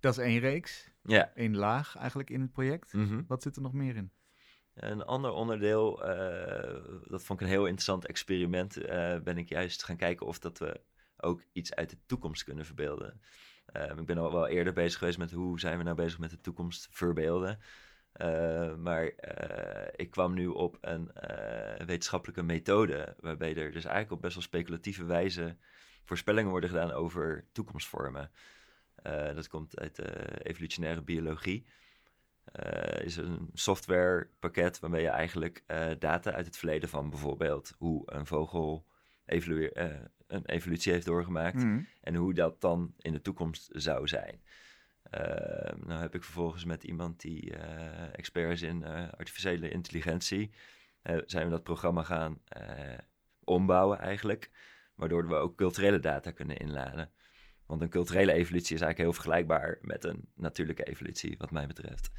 dat is één reeks, Ja. één laag eigenlijk in het project. Mhm. Wat zit er nog meer in? Een ander onderdeel, eh, dat vond ik een heel interessant experiment, eh, ben ik juist gaan kijken of dat we ook iets uit de toekomst kunnen verbeelden. Eh, ik ben al wel eerder bezig geweest met hoe zijn we nou bezig met de toekomst verbeelden. Eh, maar eh, ik kwam nu op een eh, wetenschappelijke methode, waarbij er dus eigenlijk op best wel speculatieve wijze voorspellingen worden gedaan over toekomstvormen. Dat komt uit de evolutionaire biologie. Is een softwarepakket waarmee je eigenlijk data uit het verleden van bijvoorbeeld hoe een vogel evolueer, een evolutie heeft doorgemaakt Mhm. en hoe dat dan in de toekomst zou zijn. Eh, nou heb ik vervolgens met iemand die eh, expert is in eh, artificiële intelligentie, eh, zijn we dat programma gaan ombouwen eigenlijk, waardoor we ook culturele data kunnen inladen. Want een culturele evolutie is eigenlijk heel vergelijkbaar met een natuurlijke evolutie, wat mij betreft.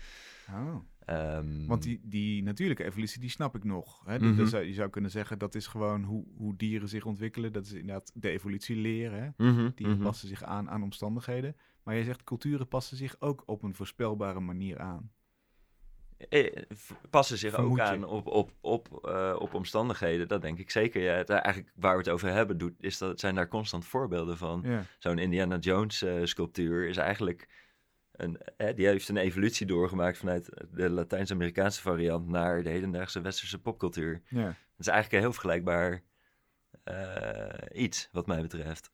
Oh. Ehm, Want die, die natuurlijke evolutie, die snap ik nog. Hè? Mhm. Dus, je zou kunnen zeggen, dat is gewoon hoe, hoe dieren zich ontwikkelen. Dat is inderdaad de evolutie leren. Hè? mhm, Die mhm. passen zich aan aan omstandigheden. Maar je zegt, culturen passen zich ook op een voorspelbare manier aan. Eh, passen zich Vermoed ook je? aan op, op, op, eh, op omstandigheden, dat denk ik zeker. Ja, het, eigenlijk waar we het over hebben, doet, is dat, zijn daar constant voorbeelden van. Ja. Zo'n Indiana Jones eh, sculptuur is eigenlijk, een, eh, die heeft een evolutie doorgemaakt vanuit de Latijns-Amerikaanse variant naar de hedendaagse westerse popcultuur. ja. Het is eigenlijk een heel vergelijkbaar iets, wat mij betreft.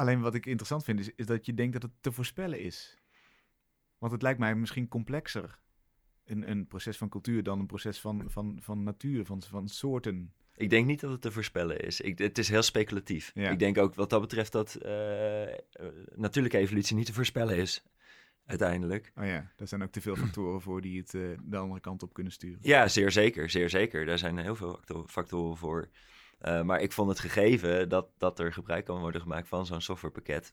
Alleen wat ik interessant vind, is, is dat je denkt dat het te voorspellen is. Want het lijkt mij misschien complexer, een, een proces van cultuur, dan een proces van, van, van natuur, van, van soorten. Ik denk niet dat het te voorspellen is. Ik, het is heel speculatief. Ja. Ik denk ook wat dat betreft dat eh, natuurlijke evolutie niet te voorspellen is. Uiteindelijk. Oh ja, daar zijn ook te veel factoren voor die het eh, de andere kant op kunnen sturen. Ja, zeer zeker. Zeer zeker. Daar zijn heel veel facto- factoren voor. Eh, maar ik vond het gegeven dat, dat er gebruik kan worden gemaakt van zo'n softwarepakket.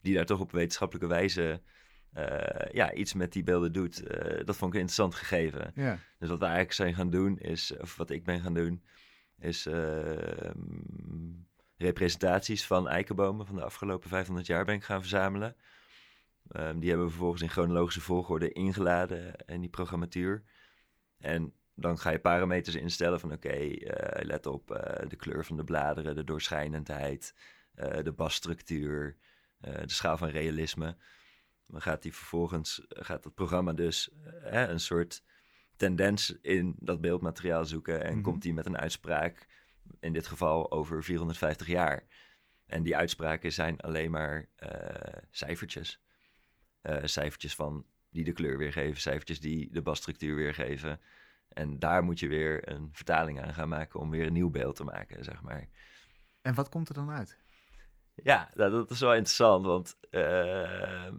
Die daar toch op wetenschappelijke wijze eh, ja, iets met die beelden doet. eh, dat vond ik een interessant gegeven. Ja, Dus wat we eigenlijk zijn gaan doen is, of wat ik ben gaan doen, is mm, representaties van eikenbomen van de afgelopen 500 jaar ben ik gaan verzamelen. Ehm, die hebben we vervolgens in chronologische volgorde ingeladen in die programmatuur. En dan ga je parameters instellen van oké, eh, let op eh, de kleur van de bladeren, de doorschijnendheid, eh, de basstructuur, de schaal van realisme. Dan gaat die vervolgens, gaat het programma dus een soort tendens in dat beeldmateriaal zoeken en Mhm. komt die met een uitspraak, in dit geval over 450 jaar. En die uitspraken zijn alleen maar cijfertjes. Cijfertjes van die de kleur weergeven, cijfertjes die de basstructuur weergeven. En daar moet je weer een vertaling aan gaan maken om weer een nieuw beeld te maken, zeg maar. en wat komt er dan uit? Ja, nou, dat is wel interessant, want eh,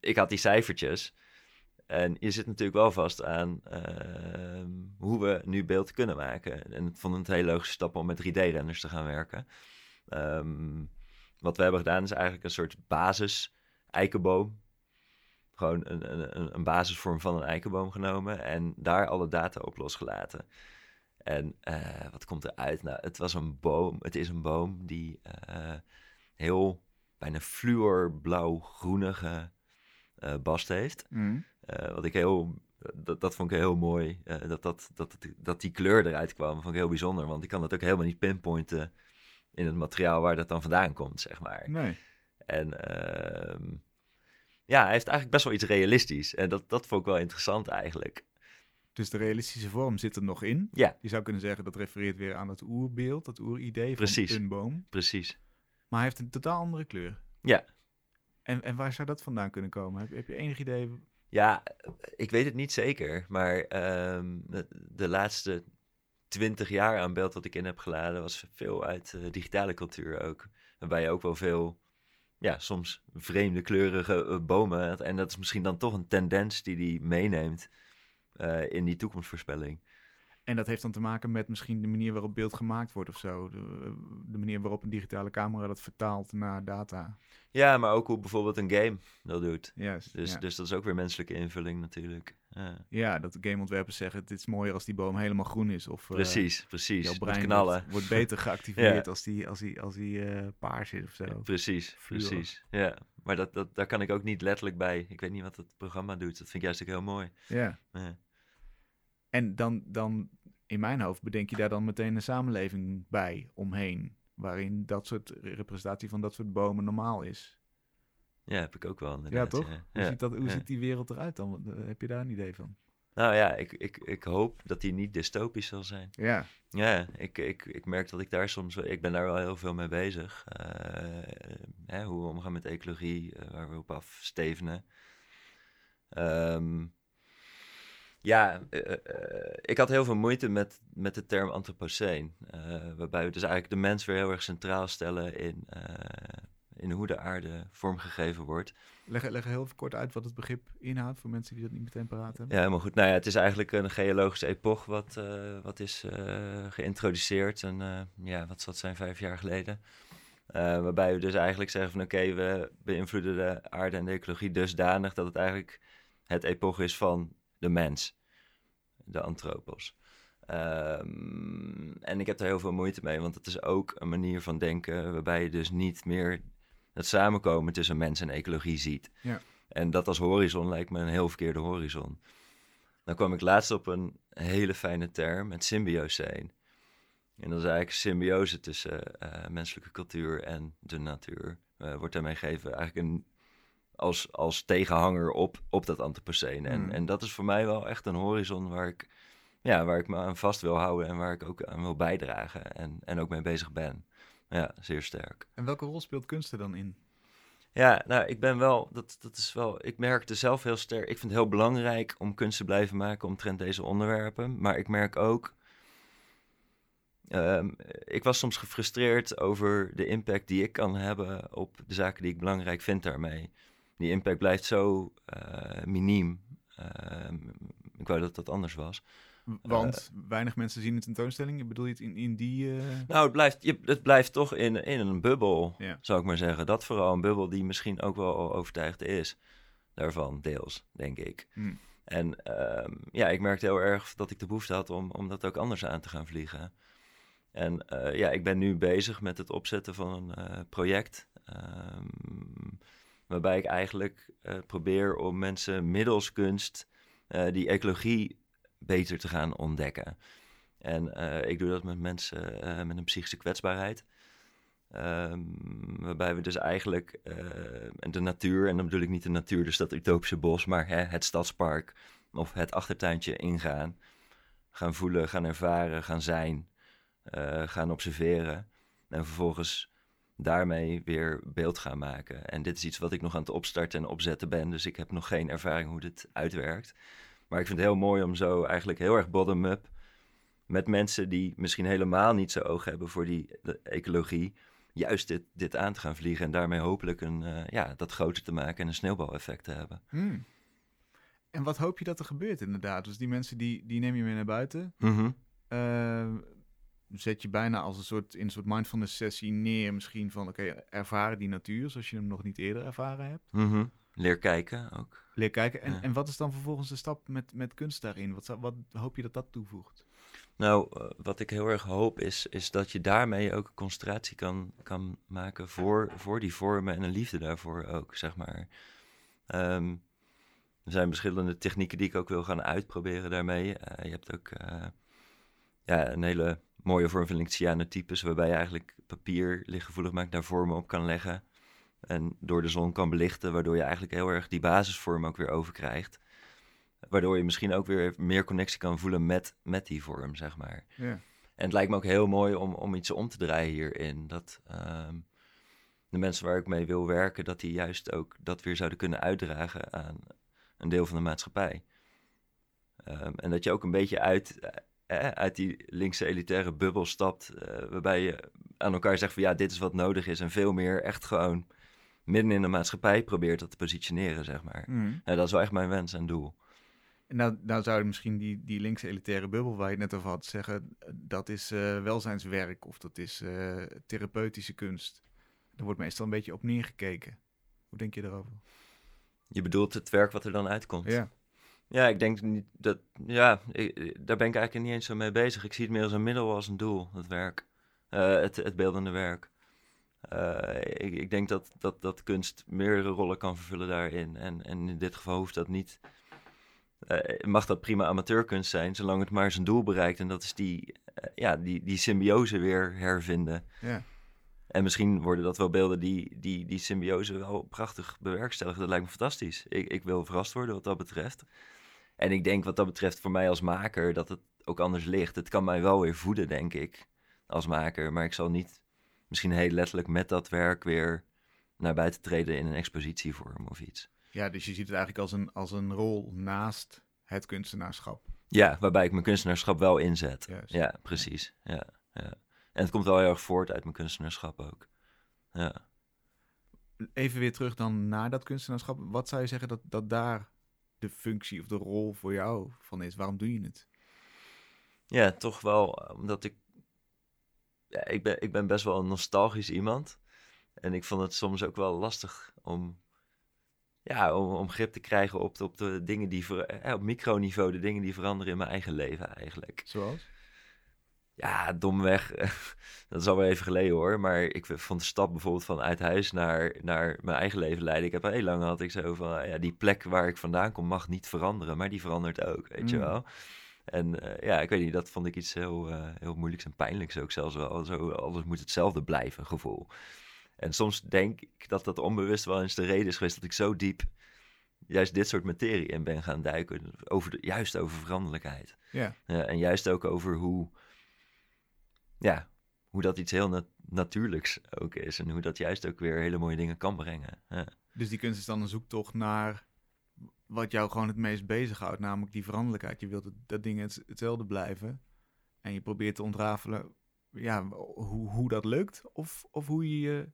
ik had die cijfertjes. En je zit natuurlijk wel vast aan eh, hoe we nu beeld kunnen maken. En ik vond het een hele logische stap om met 3D-renders te gaan werken. Ehm, wat we hebben gedaan is eigenlijk een soort basis eikenboom. Gewoon een, een, een- basisvorm van een eikenboom genomen en daar alle data op losgelaten. En eh, wat komt eruit? Nou, het was een boom. Het is een boom die eh, heel bijna fluorblauw-groenige eh bast heeft. Eh, wat ik heel dat, dat vond ik heel mooi. dat, dat, dat, dat die kleur eruit kwam, vond ik heel bijzonder. Want ik kan dat ook helemaal niet pinpointen in het materiaal waar dat dan vandaan komt, zeg maar. Nee. En ehm, ja, hij heeft eigenlijk best wel iets realistisch. En dat, dat vond ik wel interessant eigenlijk. Dus de realistische vorm zit er nog in. Ja, Je zou kunnen zeggen dat refereert weer aan dat oerbeeld, dat oeridee van een boom. precies. Maar hij heeft een totaal andere kleur. Ja. En, en waar zou dat vandaan kunnen komen? Heb, heb je enig idee? Ja, ik weet het niet zeker. Maar ehm, de, de laatste twintig jaar aan beeld wat ik in heb geladen... was veel uit eh, digitale cultuur ook. Waarbij je ook wel veel, ja, soms vreemde kleurige eh, bomen... En dat is misschien dan toch een tendens die die meeneemt... eh, in die toekomstvoorspelling. En dat heeft dan te maken met misschien de manier waarop beeld gemaakt wordt of zo. De, de manier waarop een digitale camera dat vertaalt naar data. Ja, maar ook hoe bijvoorbeeld een game dat doet. Juist. Dus, ja. dus dat is ook weer menselijke invulling natuurlijk. Ja. ja, dat de gameontwerpers zeggen: het is mooier als die boom helemaal groen is. Of eh, Precies, precies. jouw brein knallen. Wordt, wordt beter geactiveerd Ja. als die, als die, als die eh, paars is of zo. Precies, precies. Ja, maar dat, dat, daar kan ik ook niet letterlijk bij. Ik weet niet wat het programma doet. Dat vind ik juist ook heel mooi. Ja. Ja. En dan, dan in mijn hoofd bedenk je daar dan meteen een samenleving bij omheen. Waarin dat soort representatie van dat soort bomen normaal is. Ja, heb ik ook wel Ja, toch? Ja. Hoe, ziet, dat, hoe ziet die wereld eruit dan? Eh, Heb je daar een idee van? Nou ja, ik, ik, ik hoop dat die niet dystopisch zal zijn. Ja, Ja, ik, ik, ik merk dat ik daar soms... wel- Ik ben daar wel heel veel mee bezig. Eh, hè, hoe we omgaan met ecologie, eh, waar we op afstevenen. Ehm, ja, ik had heel veel moeite met, met de term antropoceen. waarbij we dus eigenlijk de mens weer heel erg centraal stellen in, in hoe de aarde vormgegeven wordt. leg, leg heel kort uit wat het begrip inhoudt voor mensen die dat niet meteen paraat hebben. Ja, helemaal goed. Nou ja, het is eigenlijk een geologische epoch wat, eh, wat is eh, geïntroduceerd. En eh, ja, wat zal het zijn, vijf jaar geleden. Waarbij we dus eigenlijk zeggen van oké, we beïnvloeden de aarde en de ecologie dusdanig dat het eigenlijk het epoch is van de mens. De antropos. Ehm, en ik heb daar heel veel moeite mee, want het is ook een manier van denken waarbij je dus niet meer het samenkomen tussen mens en ecologie ziet. Ja. En dat als horizon lijkt me een heel verkeerde horizon. Dan kwam ik laatst op een hele fijne term, het symbioseen. En dat is eigenlijk symbiose tussen eh, menselijke cultuur en de natuur. Eh, wordt daarmee gegeven eigenlijk een, als, als tegenhanger op, op dat antropoceen. En, Mm. en dat is voor mij wel echt een horizon waar ik, ja, waar ik me aan vast wil houden en waar ik ook aan wil bijdragen en, en ook mee bezig ben. Ja, zeer sterk. En welke rol speelt kunst er dan in? Ja, nou, ik ben wel, dat, dat is wel, ik merkte zelf heel sterk, ik vind het heel belangrijk om kunst te blijven maken omtrent deze onderwerpen. Maar ik merk ook, ehm, ik was soms gefrustreerd over de impact die ik kan hebben op de zaken die ik belangrijk vind daarmee. Die impact blijft zo eh, miniem. Ehm, ik wou dat dat anders was. W- Want weinig mensen zien een tentoonstelling. Bedoel je het in, in die... eh, Nou, het blijft, je, het blijft toch in, in een bubbel, Ja. zou ik maar zeggen. Dat vooral een bubbel die misschien ook wel overtuigd is. Daarvan, deels, denk ik. hmm. En ehm, ja, ik merkte heel erg dat ik de behoefte had om, om dat ook anders aan te gaan vliegen. En eh, ja, ik ben nu bezig met het opzetten van een eh, project. ehm, waarbij ik eigenlijk eh, probeer om mensen middels kunst eh, die ecologie beter te gaan ontdekken. En eh, ik doe dat met mensen eh, met een psychische kwetsbaarheid. Ehm, waarbij we dus eigenlijk eh, de natuur, en dan bedoel ik niet de natuur, dus dat utopische bos, maar hè, het stadspark of het achtertuintje ingaan. Gaan voelen, gaan ervaren, gaan zijn, gaan observeren. En vervolgens daarmee weer beeld gaan maken. En dit is iets wat ik nog aan het opstarten en opzetten ben, dus ik heb nog geen ervaring hoe dit uitwerkt. Maar ik vind het heel mooi om zo eigenlijk heel erg bottom-up met mensen die misschien helemaal niet zo oog hebben voor die ecologie, juist dit, dit aan te gaan vliegen en daarmee hopelijk een, eh, ja, dat groter te maken en een sneeuwbaleffect te hebben. Hmm. En wat hoop je dat er gebeurt inderdaad? Dus die mensen die, die neem je mee naar buiten. Mhm. eh, zet je bijna als een soort, in een soort mindfulness sessie neer misschien van... Oké, ervaren die natuur zoals je hem nog niet eerder ervaren hebt. Mhm. Leer kijken ook. Leer kijken. En, Ja. en wat is dan vervolgens de stap met, met kunst daarin? Wat, wat hoop je dat dat toevoegt? Nou, eh, wat ik heel erg hoop is, is dat je daarmee ook een concentratie kan, kan maken voor, voor die vormen en een liefde daarvoor ook, zeg maar. Ehm, Er zijn verschillende technieken die ik ook wil gaan uitproberen daarmee. je hebt ook ja, een hele mooie vorm van cyanotypes, waarbij je eigenlijk papier lichtgevoelig maakt, daar vormen op kan leggen. En door de zon kan belichten, waardoor je eigenlijk heel erg die basisvorm ook weer overkrijgt. Waardoor je misschien ook weer meer connectie kan voelen met, met die vorm, zeg maar. Ja. En het lijkt me ook heel mooi om, om iets om te draaien hierin. Dat ehm, de mensen waar ik mee wil werken, dat die juist ook dat weer zouden kunnen uitdragen aan een deel van de maatschappij. Ehm, en dat je ook een beetje uit, eh, uit die linkse elitaire bubbel stapt, uh, waarbij je aan elkaar zegt van ja, dit is wat nodig is en veel meer echt gewoon midden in de maatschappij probeert dat te positioneren, zeg maar. Mm. dat is wel echt mijn wens en doel. En nou, nou zou je misschien die, die linkse elitaire bubbel waar je het net over had zeggen, dat is uh, welzijnswerk of dat is uh, therapeutische kunst. Daar wordt meestal een beetje op neergekeken. Hoe denk je daarover? Je bedoelt het werk wat er dan uitkomt? Ja. Ja, ik denk niet dat. Ja, daar ben ik eigenlijk niet eens zo mee bezig. Ik zie het meer als een middel als een doel, het werk. Uh, het, het beeldende werk. Uh, ik, ik, denk dat, dat, dat kunst meerdere rollen kan vervullen daarin. En, en in dit geval hoeft dat niet. Uh, mag dat prima amateurkunst zijn, zolang het maar zijn doel bereikt. En dat is die, ja, die, die symbiose weer hervinden. Ja. En misschien worden dat wel beelden die die, die symbiose wel prachtig bewerkstelligen. Dat lijkt me fantastisch. Ik, ik wil verrast worden wat dat betreft. En ik denk wat dat betreft voor mij als maker dat het ook anders ligt. Het kan mij wel weer voeden, denk ik, als maker. Maar ik zal niet misschien heel letterlijk met dat werk weer naar buiten treden in een expositievorm of iets. Ja, dus je ziet het eigenlijk als een, als een rol naast het kunstenaarschap. Ja, waarbij ik mijn kunstenaarschap wel inzet. Ja, precies. Ja, ja. En het komt wel heel erg voort uit mijn kunstenaarschap ook. Ja. Even weer terug dan naar dat kunstenaarschap. Wat zou je zeggen dat, dat daar de functie of de rol voor jou van is? Waarom doe je het? Ja, toch wel omdat ik... Ja, ik, ben, ik ben best wel een nostalgisch iemand. En ik vond het soms ook wel lastig om, ja, om, om grip te krijgen op de, op de dingen die... Ver, eh, op microniveau de dingen die veranderen in mijn eigen leven eigenlijk. Zoals? Ja, domweg. dat is alweer even geleden hoor. Maar ik vond de stap bijvoorbeeld van uit huis naar, naar mijn eigen leven leiden. Ik heb heel lang had ik zo van, ja, die plek waar ik vandaan kom mag niet veranderen. Maar die verandert ook, weet je mm. wel. En eh, ja, ik weet niet, dat vond ik iets heel, uh, heel moeilijks en pijnlijks ook zelfs wel. Zo, alles moet hetzelfde blijven, gevoel. En soms denk ik dat dat onbewust wel eens de reden is geweest dat ik zo diep juist dit soort materie in ben gaan duiken. Over de, juist over veranderlijkheid. Ja. en juist ook over hoe ja, hoe dat iets heel natuurlijks ook is. En hoe dat juist ook weer hele mooie dingen kan brengen. Dus die kunst is dan een zoektocht naar wat jou gewoon het meest bezighoudt, namelijk die veranderlijkheid. Je wilt dat, dat dingen hetzelfde blijven. En je probeert te ontrafelen ja, hoe, hoe dat lukt. Of, of hoe je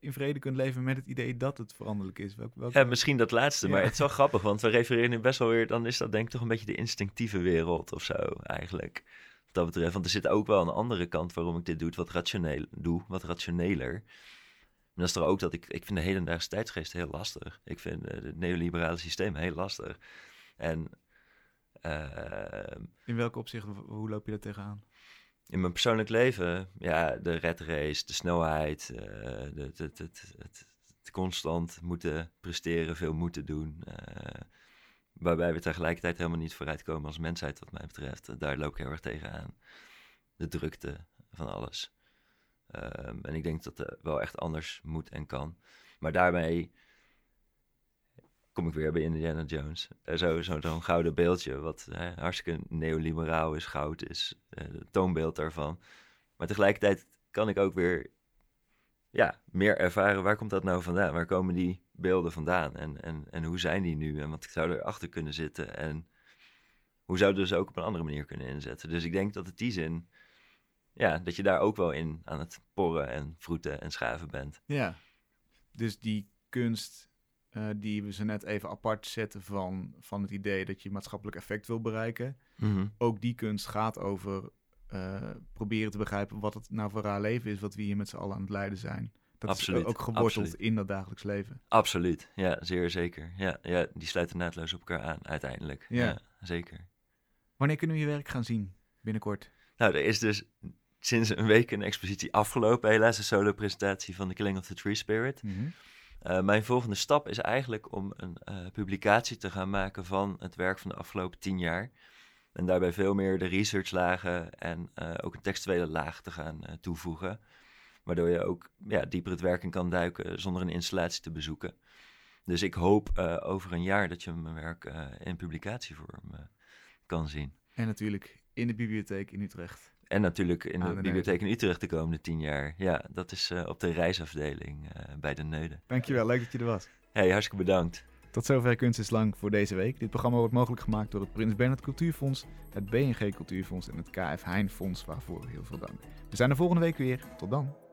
in vrede kunt leven met het idee dat het veranderlijk is. Welk, Ja, misschien dat laatste. Maar het is wel grappig, want we refereren nu best wel weer... dan is dat denk ik toch een beetje de instinctieve wereld of zo eigenlijk dat betreft. Want er zit ook wel een andere kant waarom ik dit doe, wat rationeel, doe, wat rationeler. En dat is er ook dat ik, ik vind de hedendaagse tijdsgeest heel lastig. Ik vind uh, het neoliberale systeem heel lastig. En... Uh, in welke opzicht, hoe loop je daar tegenaan? In mijn persoonlijk leven, ja, de red race, de snelheid, uh, de, het, het, het, het, constant moeten presteren, veel moeten doen. Uh, Waarbij we tegelijkertijd helemaal niet vooruitkomen als mensheid, wat mij betreft. Daar loop ik heel erg tegenaan. De drukte van alles. Ehm, en ik denk dat het wel echt anders moet en kan. Maar daarmee kom ik weer bij Indiana Jones. Uh, Zo'n zo, zo'n gouden beeldje, wat hartstikke neoliberaal is, goud is, het toonbeeld daarvan. Maar tegelijkertijd kan ik ook weer ja, meer ervaren, waar komt dat nou vandaan? Waar komen die beelden vandaan? En, en, en hoe zijn die nu? En wat zou erachter kunnen zitten? En hoe zou dus ook op een andere manier kunnen inzetten? Dus ik denk dat het die zin, ja, dat je daar ook wel in aan het porren en vroeten en schaven bent. Ja, dus die kunst uh, die we ze net even apart zetten van, van het idee dat je maatschappelijk effect wil bereiken. Mhm. Ook die kunst gaat over uh, proberen te begrijpen wat het nou voor raar leven is, wat we hier met z'n allen aan het leiden zijn. Dat absoluut, is ook geworteld in dat dagelijks leven. Absoluut, ja, zeer zeker. Ja, ja, die sluiten naadloos op elkaar aan uiteindelijk. Ja. zeker. Wanneer kunnen we je werk gaan zien binnenkort? Nou, er is dus sinds een week een expositie afgelopen, helaas een solo-presentatie van The Killing of the Tree Spirit. Mhm. Uh, mijn volgende stap is eigenlijk om een uh, publicatie te gaan maken van het werk van de afgelopen tien jaar. En daarbij veel meer de researchlagen en uh, ook een textuele laag te gaan toevoegen. Waardoor je ook ja, dieper het werk in kan duiken zonder een installatie te bezoeken. Dus ik hoop over een jaar dat je mijn werk in publicatievorm kan zien. En natuurlijk in de bibliotheek in Utrecht. En natuurlijk in de, bibliotheek in Utrecht de komende tien jaar. Ja, dat is uh, op de reisafdeling uh, bij de Neuden. Dankjewel, leuk dat je er was. Hey, hartstikke bedankt. Tot zover Kunst is Lang voor deze week. Dit programma wordt mogelijk gemaakt door het Prins Bernhard Cultuurfonds, het BNG Cultuurfonds en het KF Heijn Fonds, waarvoor heel veel dank. We zijn er volgende week weer. Tot dan.